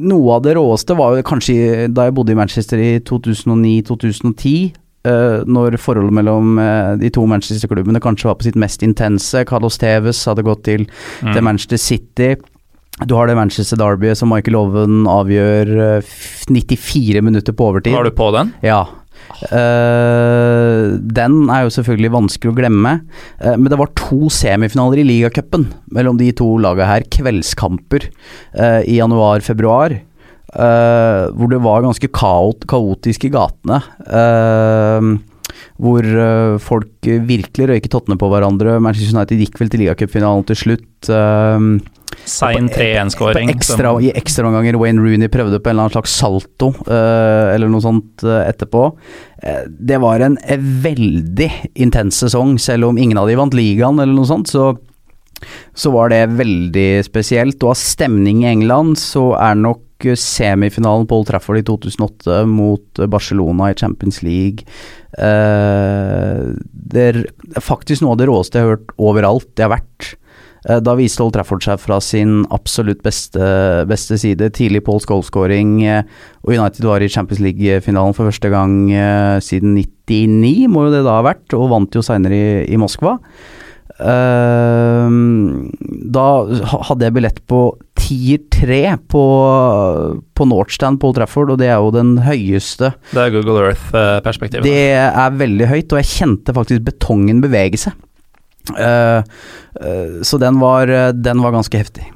[SPEAKER 2] noe av det råeste var jo kanskje da jeg bodde i Manchester i 2009-2010. Uh, når forholdet mellom de to Manchester-klubbene kanskje var på sitt mest intense. Carlos Tevez hadde gått til, mm. til Manchester City. Du har det Manchester Derby som Michael Owen avgjør 94 eh, minutter på overtid.
[SPEAKER 1] Var du på den?
[SPEAKER 2] Ja. Uh, den er jo selvfølgelig vanskelig å glemme. Uh, men det var to semifinaler i ligacupen mellom de to lagene her. Kveldskamper uh, i januar-februar. hvor det var ganske kaot, kaotisk i gatene. hvor folk virkelig røyket tottene på hverandre. Manchester United gikk vel til ligacupfinalen til slutt. Uh,
[SPEAKER 1] Sein 3-1-skåring.
[SPEAKER 2] Ekstra, I ekstraomganger Wayne Rooney prøvde på en eller annen slags salto, uh, eller noe sånt uh, etterpå. Uh, det var en veldig intens sesong, selv om ingen av de vant ligaen eller noe sånt. Så, så var det veldig spesielt. Og av stemning i England så er nok semifinalen på Old Trafford i 2008 mot Barcelona i Champions League Det er faktisk noe av det råeste jeg har hørt overalt jeg har vært. Eh, da viste Old Trafford seg fra sin absolutt beste, beste side. Tidlig Pauls goalscoring, eh, og United var i Champions League-finalen for første gang eh, siden 99, må jo det da ha vært, og vant jo seinere i, i, Moskva. da hadde jeg billett på tier 3 på, på Northstand på Old Trafford, og det er jo den høyeste
[SPEAKER 1] Det er Google Earth-perspektivet.
[SPEAKER 2] Det er veldig høyt, og jeg kjente faktisk betongen bevege seg. Uh, uh, så den var, den var ganske heftig.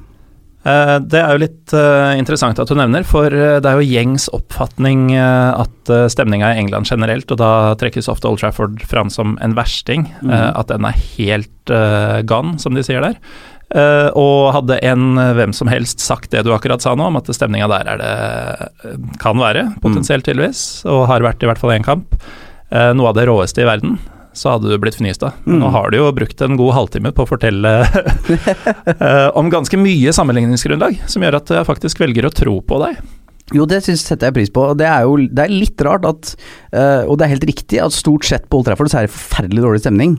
[SPEAKER 1] Det er jo litt interessant at du nevner, for det er jo gjengs oppfatning at stemninga i England generelt, og da trekkes ofte Old Trafford fram som en versting, mm. at den er helt gone, som de sier der. og hadde en hvem som helst sagt det du akkurat sa nå, om at stemninga der er det kan være, potensielt mm. tydeligvis, og har vært i hvert fall én kamp, noe av det råeste i verden så hadde du blitt fnysta. Mm. Nå har du jo brukt en god halvtime på å fortelle eh, om ganske mye sammenligningsgrunnlag, som gjør at jeg faktisk velger å tro på deg.
[SPEAKER 2] Jo, det synes, setter jeg pris på. Det er jo det er litt rart at uh, Og det er helt riktig at stort sett på Old Trafford så er det forferdelig dårlig stemning.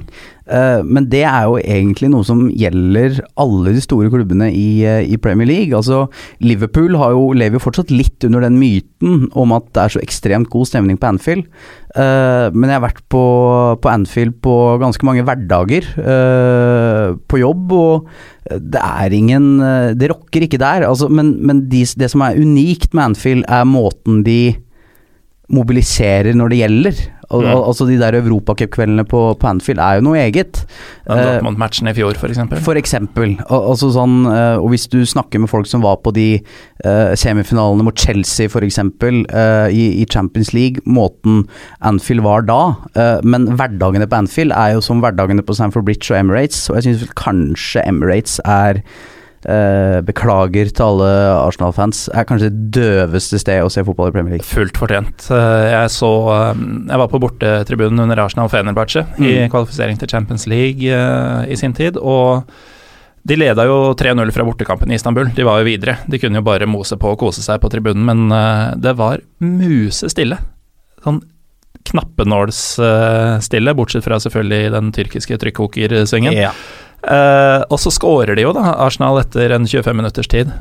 [SPEAKER 2] Uh, men det er jo egentlig noe som gjelder alle de store klubbene i, uh, i Premier League. Altså Liverpool jo, lever jo fortsatt litt under den myten om at det er så ekstremt god stemning på Anfield. men jeg har vært på, på, Anfield på ganske mange hverdager på jobb, og det er ingen Det rokker ikke der. Altså, men, men de, det som er unikt med Anfield, er måten de mobiliserer når det gjelder. Al mm. Altså De der europacupkveldene på, på Anfield er jo noe eget.
[SPEAKER 1] Dortmund-matchen i fjor, f.eks.
[SPEAKER 2] For eksempel. Al altså sånn, uh, og hvis du snakker med folk som var på de uh, semifinalene mot Chelsea f.eks. Uh, i, i Champions League, måten Anfield var da. Uh, men hverdagene på Anfield er jo som hverdagene på Stamford Bridge og Emirates, og jeg syns kanskje Emirates er eh, beklager til alle Arsenal-fans, er kanskje det døveste sted å se fotball i Premier League.
[SPEAKER 1] Fullt fortjent. Eh, jeg så eh, Jeg var på bortetribunen under Arsenal Fenerbahçe mm. i kvalifisering til Champions League uh, i sin tid, og de leda jo 3-0 fra bortekampen i Istanbul. De var jo videre. De kunne jo bare mose på og kose seg på tribunen, men uh, det var musestille. Sånn knappenålsstille, bortsett fra selvfølgelig den tyrkiske trykkokersvingen. Ja. Uh, og så skårer de jo, da, Arsenal, etter en 25 minutters tid.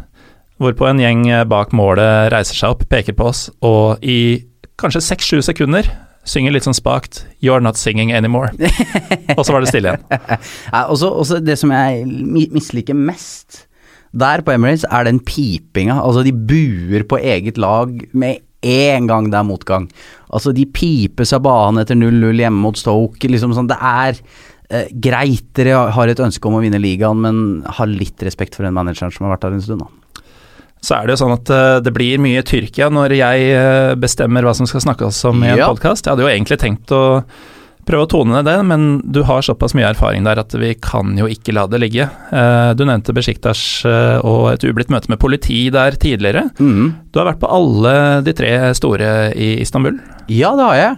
[SPEAKER 1] Hvorpå en gjeng bak målet reiser seg opp, peker på oss, og i kanskje 6-7 sekunder synger litt sånn spakt 'You're not singing anymore'. og så var det stille igjen.
[SPEAKER 2] ja, også, også det som jeg misliker mest der på Emirates, er den pipinga. Altså, de buer på eget lag med en gang det er motgang. Altså, de piper av banen etter 0-0 hjemme mot Stoke. Liksom sånn, det er eh, greit, dere har et ønske om å vinne ligaen, men ha litt respekt for den manageren som har vært der en stund, da.
[SPEAKER 1] Så er det jo sånn at uh, det blir mye Tyrkia når jeg uh, bestemmer hva som skal snakkes om i en ja. podkast. Jeg hadde jo egentlig tenkt å prøve å tone ned det, men du har såpass mye erfaring der at vi kan jo ikke la det ligge. Uh, du nevnte Besjiktas og et ublidt møte med politi der tidligere. Mm. Du har vært på alle de tre store i Istanbul?
[SPEAKER 2] Ja, det har jeg.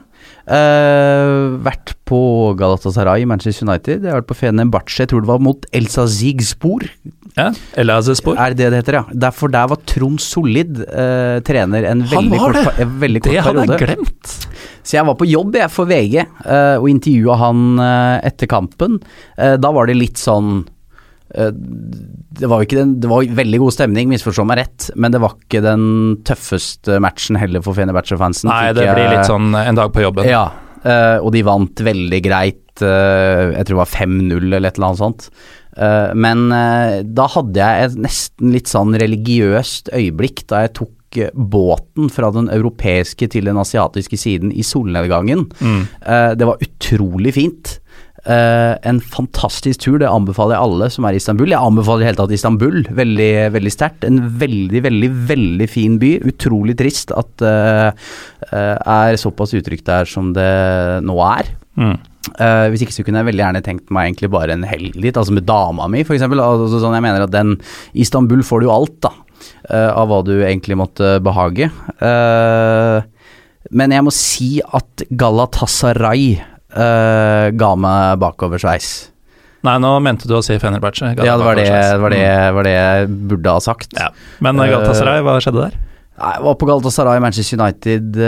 [SPEAKER 2] Uh, vært på Galatasaray, Manchester United. Jeg har vært på Fenerbahçe, jeg tror det var mot Elsa Zigspor.
[SPEAKER 1] Ja, Elazespor.
[SPEAKER 2] Er det det heter, ja. Derfor der var Trond Solid uh, trener en veldig kort, en veldig kort
[SPEAKER 1] det
[SPEAKER 2] periode.
[SPEAKER 1] Det hadde jeg glemt.
[SPEAKER 2] Så jeg var på jobb jeg for VG uh, og intervjua han etter kampen. da var det litt sånn det var, den, det var veldig god stemning, misforstå meg rett, men det var ikke den tøffeste matchen heller for Fenerbahçe-fansen.
[SPEAKER 1] Nei, det blir litt sånn en dag på jobben.
[SPEAKER 2] Ja, og de vant veldig greit. jeg tror det var 5-0 eller et eller annet sånt. Men da hadde jeg et nesten litt sånn religiøst øyeblikk da jeg tok båten fra den europeiske til den asiatiske siden i solnedgangen. Mm. det var utrolig fint. En fantastisk tur, det anbefaler jeg alle som er i Istanbul. Jeg anbefaler i hele tatt Istanbul, veldig, veldig sterkt. En veldig, veldig, veldig fin by. Utrolig trist at det er såpass utrygt der som det nå er. Mm. Uh, hvis ikke så kunne jeg veldig gjerne tenkt meg egentlig bare en helg dit, altså med dama mi f.eks. Altså, sånn, jeg mener at den Istanbul får du jo alt, da. Uh, av hva du egentlig måtte behage. Uh, men jeg må si at Galatasaray ga meg bakoversveis.
[SPEAKER 1] Nei, nå mente du å si Fenerbahçe.
[SPEAKER 2] Ja, det var det, var, det, var det, jeg burde ha sagt. Ja.
[SPEAKER 1] Men Galatasaray, hva skjedde der?
[SPEAKER 2] Nei, Jeg var på Galatasaray, Manchester United,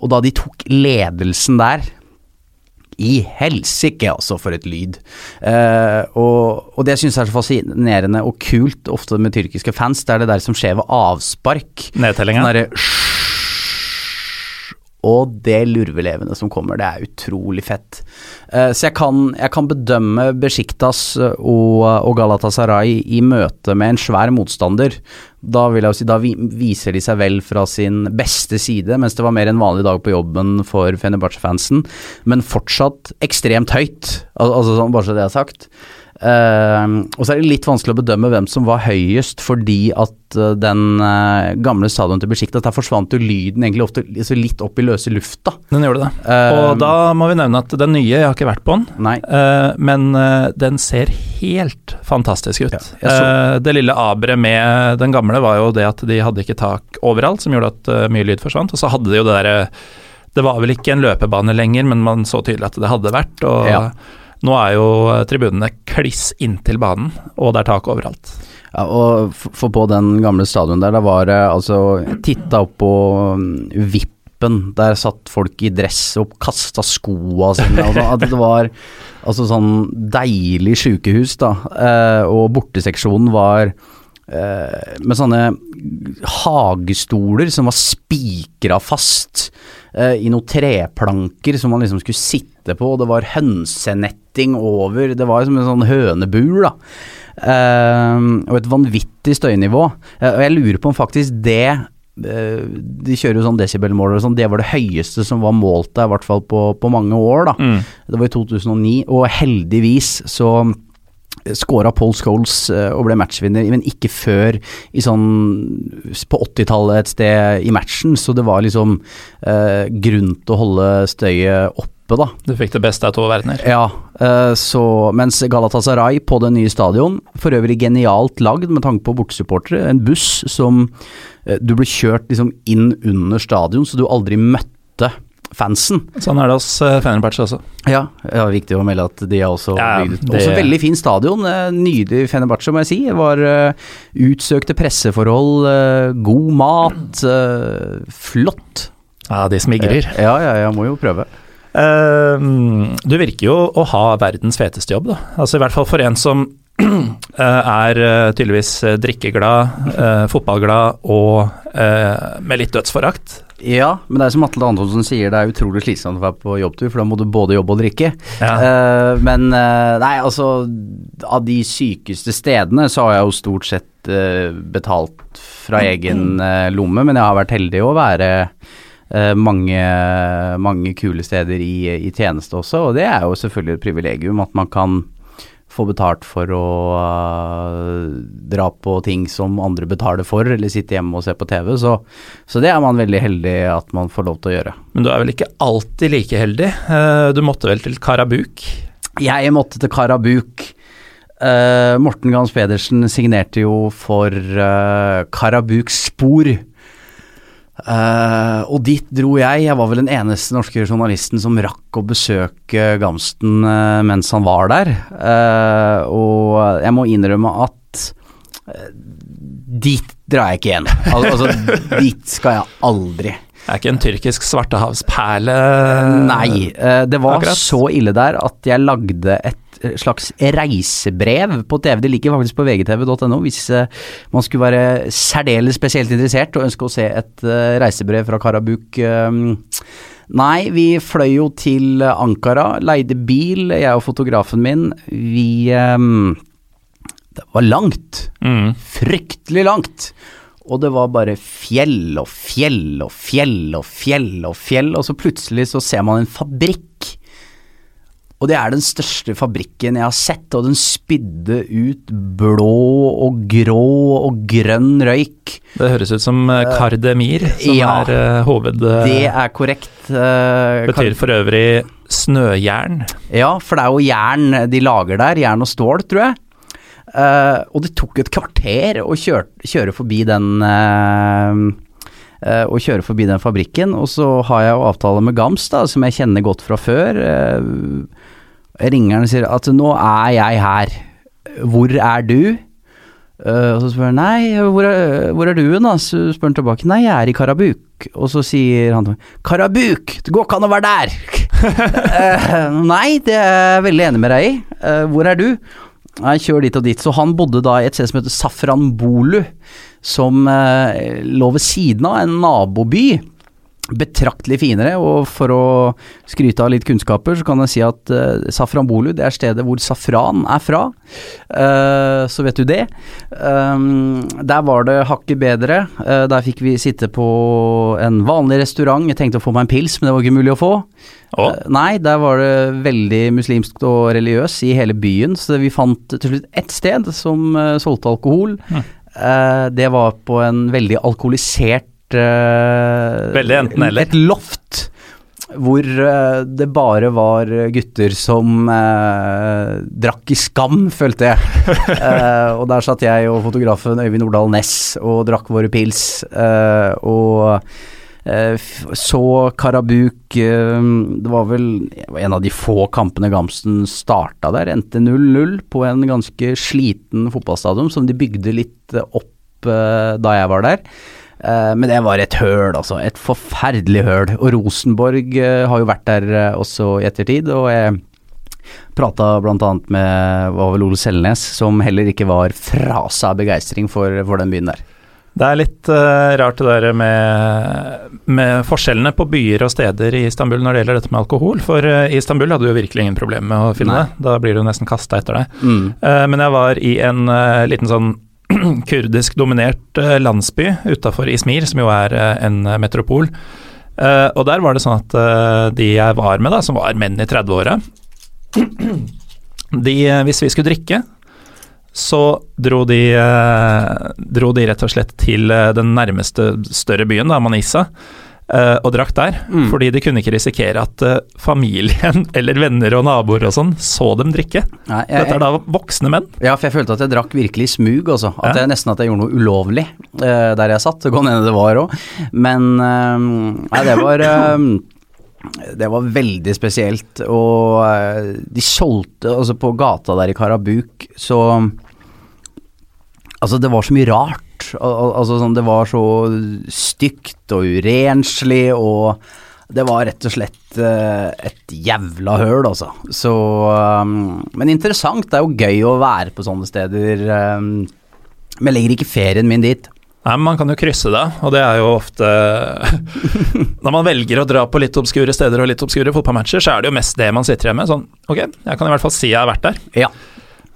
[SPEAKER 2] og da de tok ledelsen der i helsike, altså, for et lyd. Uh, og, og, det syns jeg er så fascinerende og kult ofte med tyrkiske fans. Det er det der som skjer ved avspark.
[SPEAKER 1] Nedtellinga.
[SPEAKER 2] Og det lurvelevende som kommer, det er utrolig fett. Uh, så jeg kan, jeg kan, bedømme Besjiktas og, og Galatasaray i møte med en svær motstander. Da vil jeg si, da viser de seg vel fra sin beste side, mens det var mer en vanlig dag på jobben for Fenerbahçe-fansen. Men fortsatt ekstremt høyt, Al altså sånn, bare så det er sagt. Uh, og så er det litt vanskelig å bedømme hvem som var høyest, fordi at uh, den uh, gamle stadion til Besjiktas, der forsvant jo lyden egentlig ofte altså litt opp i løse lufta.
[SPEAKER 1] Den gjorde det. og da må vi nevne at den nye, jeg har ikke vært på den, men den ser helt fantastisk ut. Ja, det lille aberet med den gamle var jo det at de hadde ikke tak overalt, som gjorde at mye lyd forsvant. Og så hadde de jo det derre Det var vel ikke en løpebane lenger, men man så tydelig at det hadde vært. og ja. Nå er jo tribunene kliss inntil banen, og det er tak overalt.
[SPEAKER 2] Ja, og for på den gamle stadion der, da var det altså Titta opp på um, vippen, der satt folk i dress og kasta skoa sine. Altså, det var altså sånn deilig sjukehus, da. Eh, og borteseksjonen var eh, med sånne hagestoler som var spikra fast eh, i noen treplanker som man liksom skulle sitte på. og Det var hønsenetting over, det var som en sånn hønebur, da. Eh, og et vanvittig støynivå. Eh, og jeg lurer på om faktisk det eh, de kjører jo sånn desibelmåler og sånn, det var det høyeste som var målt der, i hvert fall på, på mange år, da. Mm. Det var i 2009, og heldigvis så skåra Paul Scholes og ble matchvinner, men ikke før i sånn på 80-tallet et sted i matchen, så det var liksom eh, grunn til å holde støyet oppe da.
[SPEAKER 1] Du fikk det beste av to verdener.
[SPEAKER 2] Ja, eh, så mens Galatasaray på det nye stadion, for øvrig genialt lagd med tanke på bortesupportere, en buss som eh, du ble kjørt liksom inn under stadion, så du aldri møtte fansen.
[SPEAKER 1] Sånn er det hos uh, Fenerbahçe også.
[SPEAKER 2] Ja, ja, viktig å melde at de har også
[SPEAKER 1] Ja,
[SPEAKER 2] bygd
[SPEAKER 1] det-
[SPEAKER 2] Også veldig fin stadion. eh, Nydelig Fenerbahçe, må jeg si. Det var eh, utsøkte presseforhold, eh, god mat, eh, flott.
[SPEAKER 1] Ja, de smigrer.
[SPEAKER 2] Ja, ja, jeg må jo prøve.
[SPEAKER 1] Uh, du virker jo å ha verdens feteste jobb, da. Altså I hvert fall for en som eh, er eh, tydeligvis eh, drikkeglad, eh, fotballglad og eh, med litt dødsforakt.
[SPEAKER 2] Ja, men det er som Atle Antonsen sier, det er utrolig slitsomt å være på jobbtur, for da må du både jobbe og drikke.
[SPEAKER 1] Ja.
[SPEAKER 2] Eh, men eh, nei, altså Av de sykeste stedene så har jeg jo stort sett eh, betalt fra egen eh, lomme, men jeg har vært heldig å være eh, mange, mange kule steder i, i tjeneste også, og det er jo selvfølgelig et privilegium at man kan få betalt for å uh, dra på ting som andre betaler for, eller sitte hjemme og se på TV. Så, så det er man veldig heldig at man får lov til å gjøre.
[SPEAKER 1] Men du er vel ikke alltid like heldig? Uh, du måtte vel til Karabuk?
[SPEAKER 2] Jeg måtte til Karabuk. Uh, Morten Gans Pedersen signerte jo for Karabuk Spor. Eh, og dit dro jeg. Jeg var vel den eneste norske journalisten som rakk å besøke Gamsten uh, mens han var der. Uh, og jeg må innrømme at dit drar jeg ikke igjen. Al altså, dit skal jeg aldri.
[SPEAKER 1] Det er ikke en tyrkisk svartehavsperle?
[SPEAKER 2] Nei, det var
[SPEAKER 1] akkurat.
[SPEAKER 2] så ille der at jeg lagde et slags reisebrev på TV. Det ligger faktisk på vgtv.no hvis eh, man skulle være særdeles spesielt interessert og ønske å se et eh, reisebrev fra Karabuk. eh, Nei, vi fløy jo til Ankara, leide bil, jeg og fotografen min. Vi Det var langt.
[SPEAKER 1] Mm.
[SPEAKER 2] Fryktelig langt. Og det var bare fjell og fjell og fjell og fjell og fjell, og så plutselig så ser man en fabrikk. Og det er den største fabrikken jeg har sett, og den spydde ut blå og grå og grønn røyk.
[SPEAKER 1] Det høres ut som eh, Kardemir, som
[SPEAKER 2] ja.
[SPEAKER 1] er eh, hoved... eh,
[SPEAKER 2] Det er korrekt.
[SPEAKER 1] betyr for øvrig snøjern.
[SPEAKER 2] Ja, for det er jo jern de lager der, jern og stål, tror jeg. Og det tok et kvarter å kjøre, kjøre forbi den eh, kjøre forbi den fabrikken, og så har jeg jo avtale med Gams, da, som jeg kjenner godt fra før. Jeg ringer han og sier at nå er jeg her, hvor er du? Uh, og så spør han nei, hvor er, hvor er du hen da? Så spør han tilbake, nei jeg er i Karabuk. Og så sier han Karabuk, det går ikke an å være der! uh, nei, det er jeg veldig enig med deg i. Uh, hvor er du? Nei, kjør dit og dit. Så han bodde da i et sted som heter Safran Bolu, som lå ved siden av en naboby. Betraktelig finere, og for å skryte av litt kunnskaper, så kan jeg si at uh, Safran Bolu det er stedet hvor safran er fra. Uh, så vet du det. Um, der var det hakket bedre. Uh, der fikk vi sitte på en vanlig restaurant. Jeg tenkte å få meg en pils, men det var ikke mulig å få.
[SPEAKER 1] Oh.
[SPEAKER 2] Eh, Nei, der var det veldig muslimsk og religiøs i hele byen, så vi fant til slutt ett sted som eh, solgte alkohol.
[SPEAKER 1] Mm.
[SPEAKER 2] Eh, det var på en veldig alkoholisert
[SPEAKER 1] enten-eller.
[SPEAKER 2] Et loft. Hvor uh, det bare var gutter som uh, drakk i skam, følte jeg. Og der satt jeg og fotografen Øyvind Nordahl Næss og drakk våre pils. og så Karabuk Det var vel en av de få kampene Gamsten starta der. Endte 0-0 på en ganske sliten fotballstadion som de bygde litt opp da jeg var der. Eh, men det var et høl, altså. Et forferdelig høl. Og Rosenborg eh, har jo vært der eh, også i ettertid. og jeg Prata bl.a. med var vel Ole Selnes, som heller ikke var fra seg av begeistring for, for den byen der.
[SPEAKER 1] Det er litt uh, rart det der med, med forskjellene på byer og steder i Istanbul når det gjelder dette med alkohol. For uh, i Istanbul hadde du jo virkelig ingen problemer med å finne
[SPEAKER 2] Nei.
[SPEAKER 1] det. Da blir du nesten kasta etter deg.
[SPEAKER 2] Mm.
[SPEAKER 1] Uh, men jeg var i en liten sånn kurdisk dominert eh, landsby utafor Ismir, som jo er eh, en eh, metropol. Og der var det sånn at de jeg var med, da, som var menn i 30-åra eh, Hvis vi skulle drikke, så dro de, dro de rett og slett til den nærmeste større byen, da, Manisa. Eh, og drakk der.
[SPEAKER 2] Mm.
[SPEAKER 1] Fordi de kunne ikke risikere at uh, familien eller venner og naboer og sånn så dem drikke.
[SPEAKER 2] Nei, jeg,
[SPEAKER 1] Dette er da voksne menn.
[SPEAKER 2] Ja, for jeg følte at jeg drakk virkelig i smug, altså. At
[SPEAKER 1] Ja.
[SPEAKER 2] jeg nesten at jeg gjorde noe ulovlig uh, der jeg satt. Det kan hende det var òg. Men Nei, det var det var veldig spesielt, og de solgte Altså, på gata der i Karabuk, så Altså, det var så mye rart. Al al altså, sånn, det var så stygt og urenslig, og det var rett og slett eh, et jævla høl, altså. Så um, Men interessant. Det er jo gøy å være på sånne steder. Um, men jeg legger ikke ferien min dit.
[SPEAKER 1] Nei, men Man kan jo krysse det, og det er jo ofte Når man velger å dra på litt obskure steder og litt obskure fotballmatcher, så er det jo mest det man sitter igjen med. Sånn, ok, jeg kan i hvert fall si jeg har vært der.
[SPEAKER 2] Ja.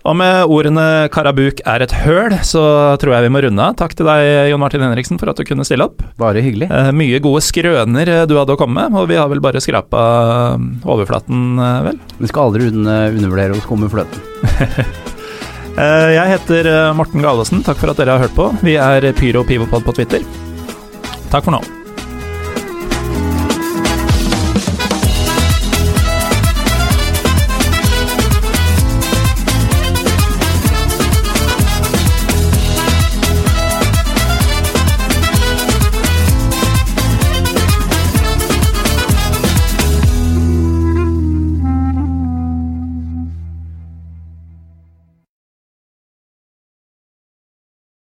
[SPEAKER 1] Og med ordene 'Karabuk er et høl', så tror jeg vi må runde av. Takk til deg, Jon Martin Henriksen, for at du kunne stille opp.
[SPEAKER 2] Bare hyggelig.
[SPEAKER 1] Eh, mye gode skrøner eh, du hadde å komme med, og vi har vel bare skrapa overflaten, eh, vel.
[SPEAKER 2] Vi skal aldri un undervurdere å skumme fløten.
[SPEAKER 1] Eh, jeg heter eh, Morten Galesen, takk for at dere har hørt på. Vi er Pyro Pivopod på Twitter. Takk for nå.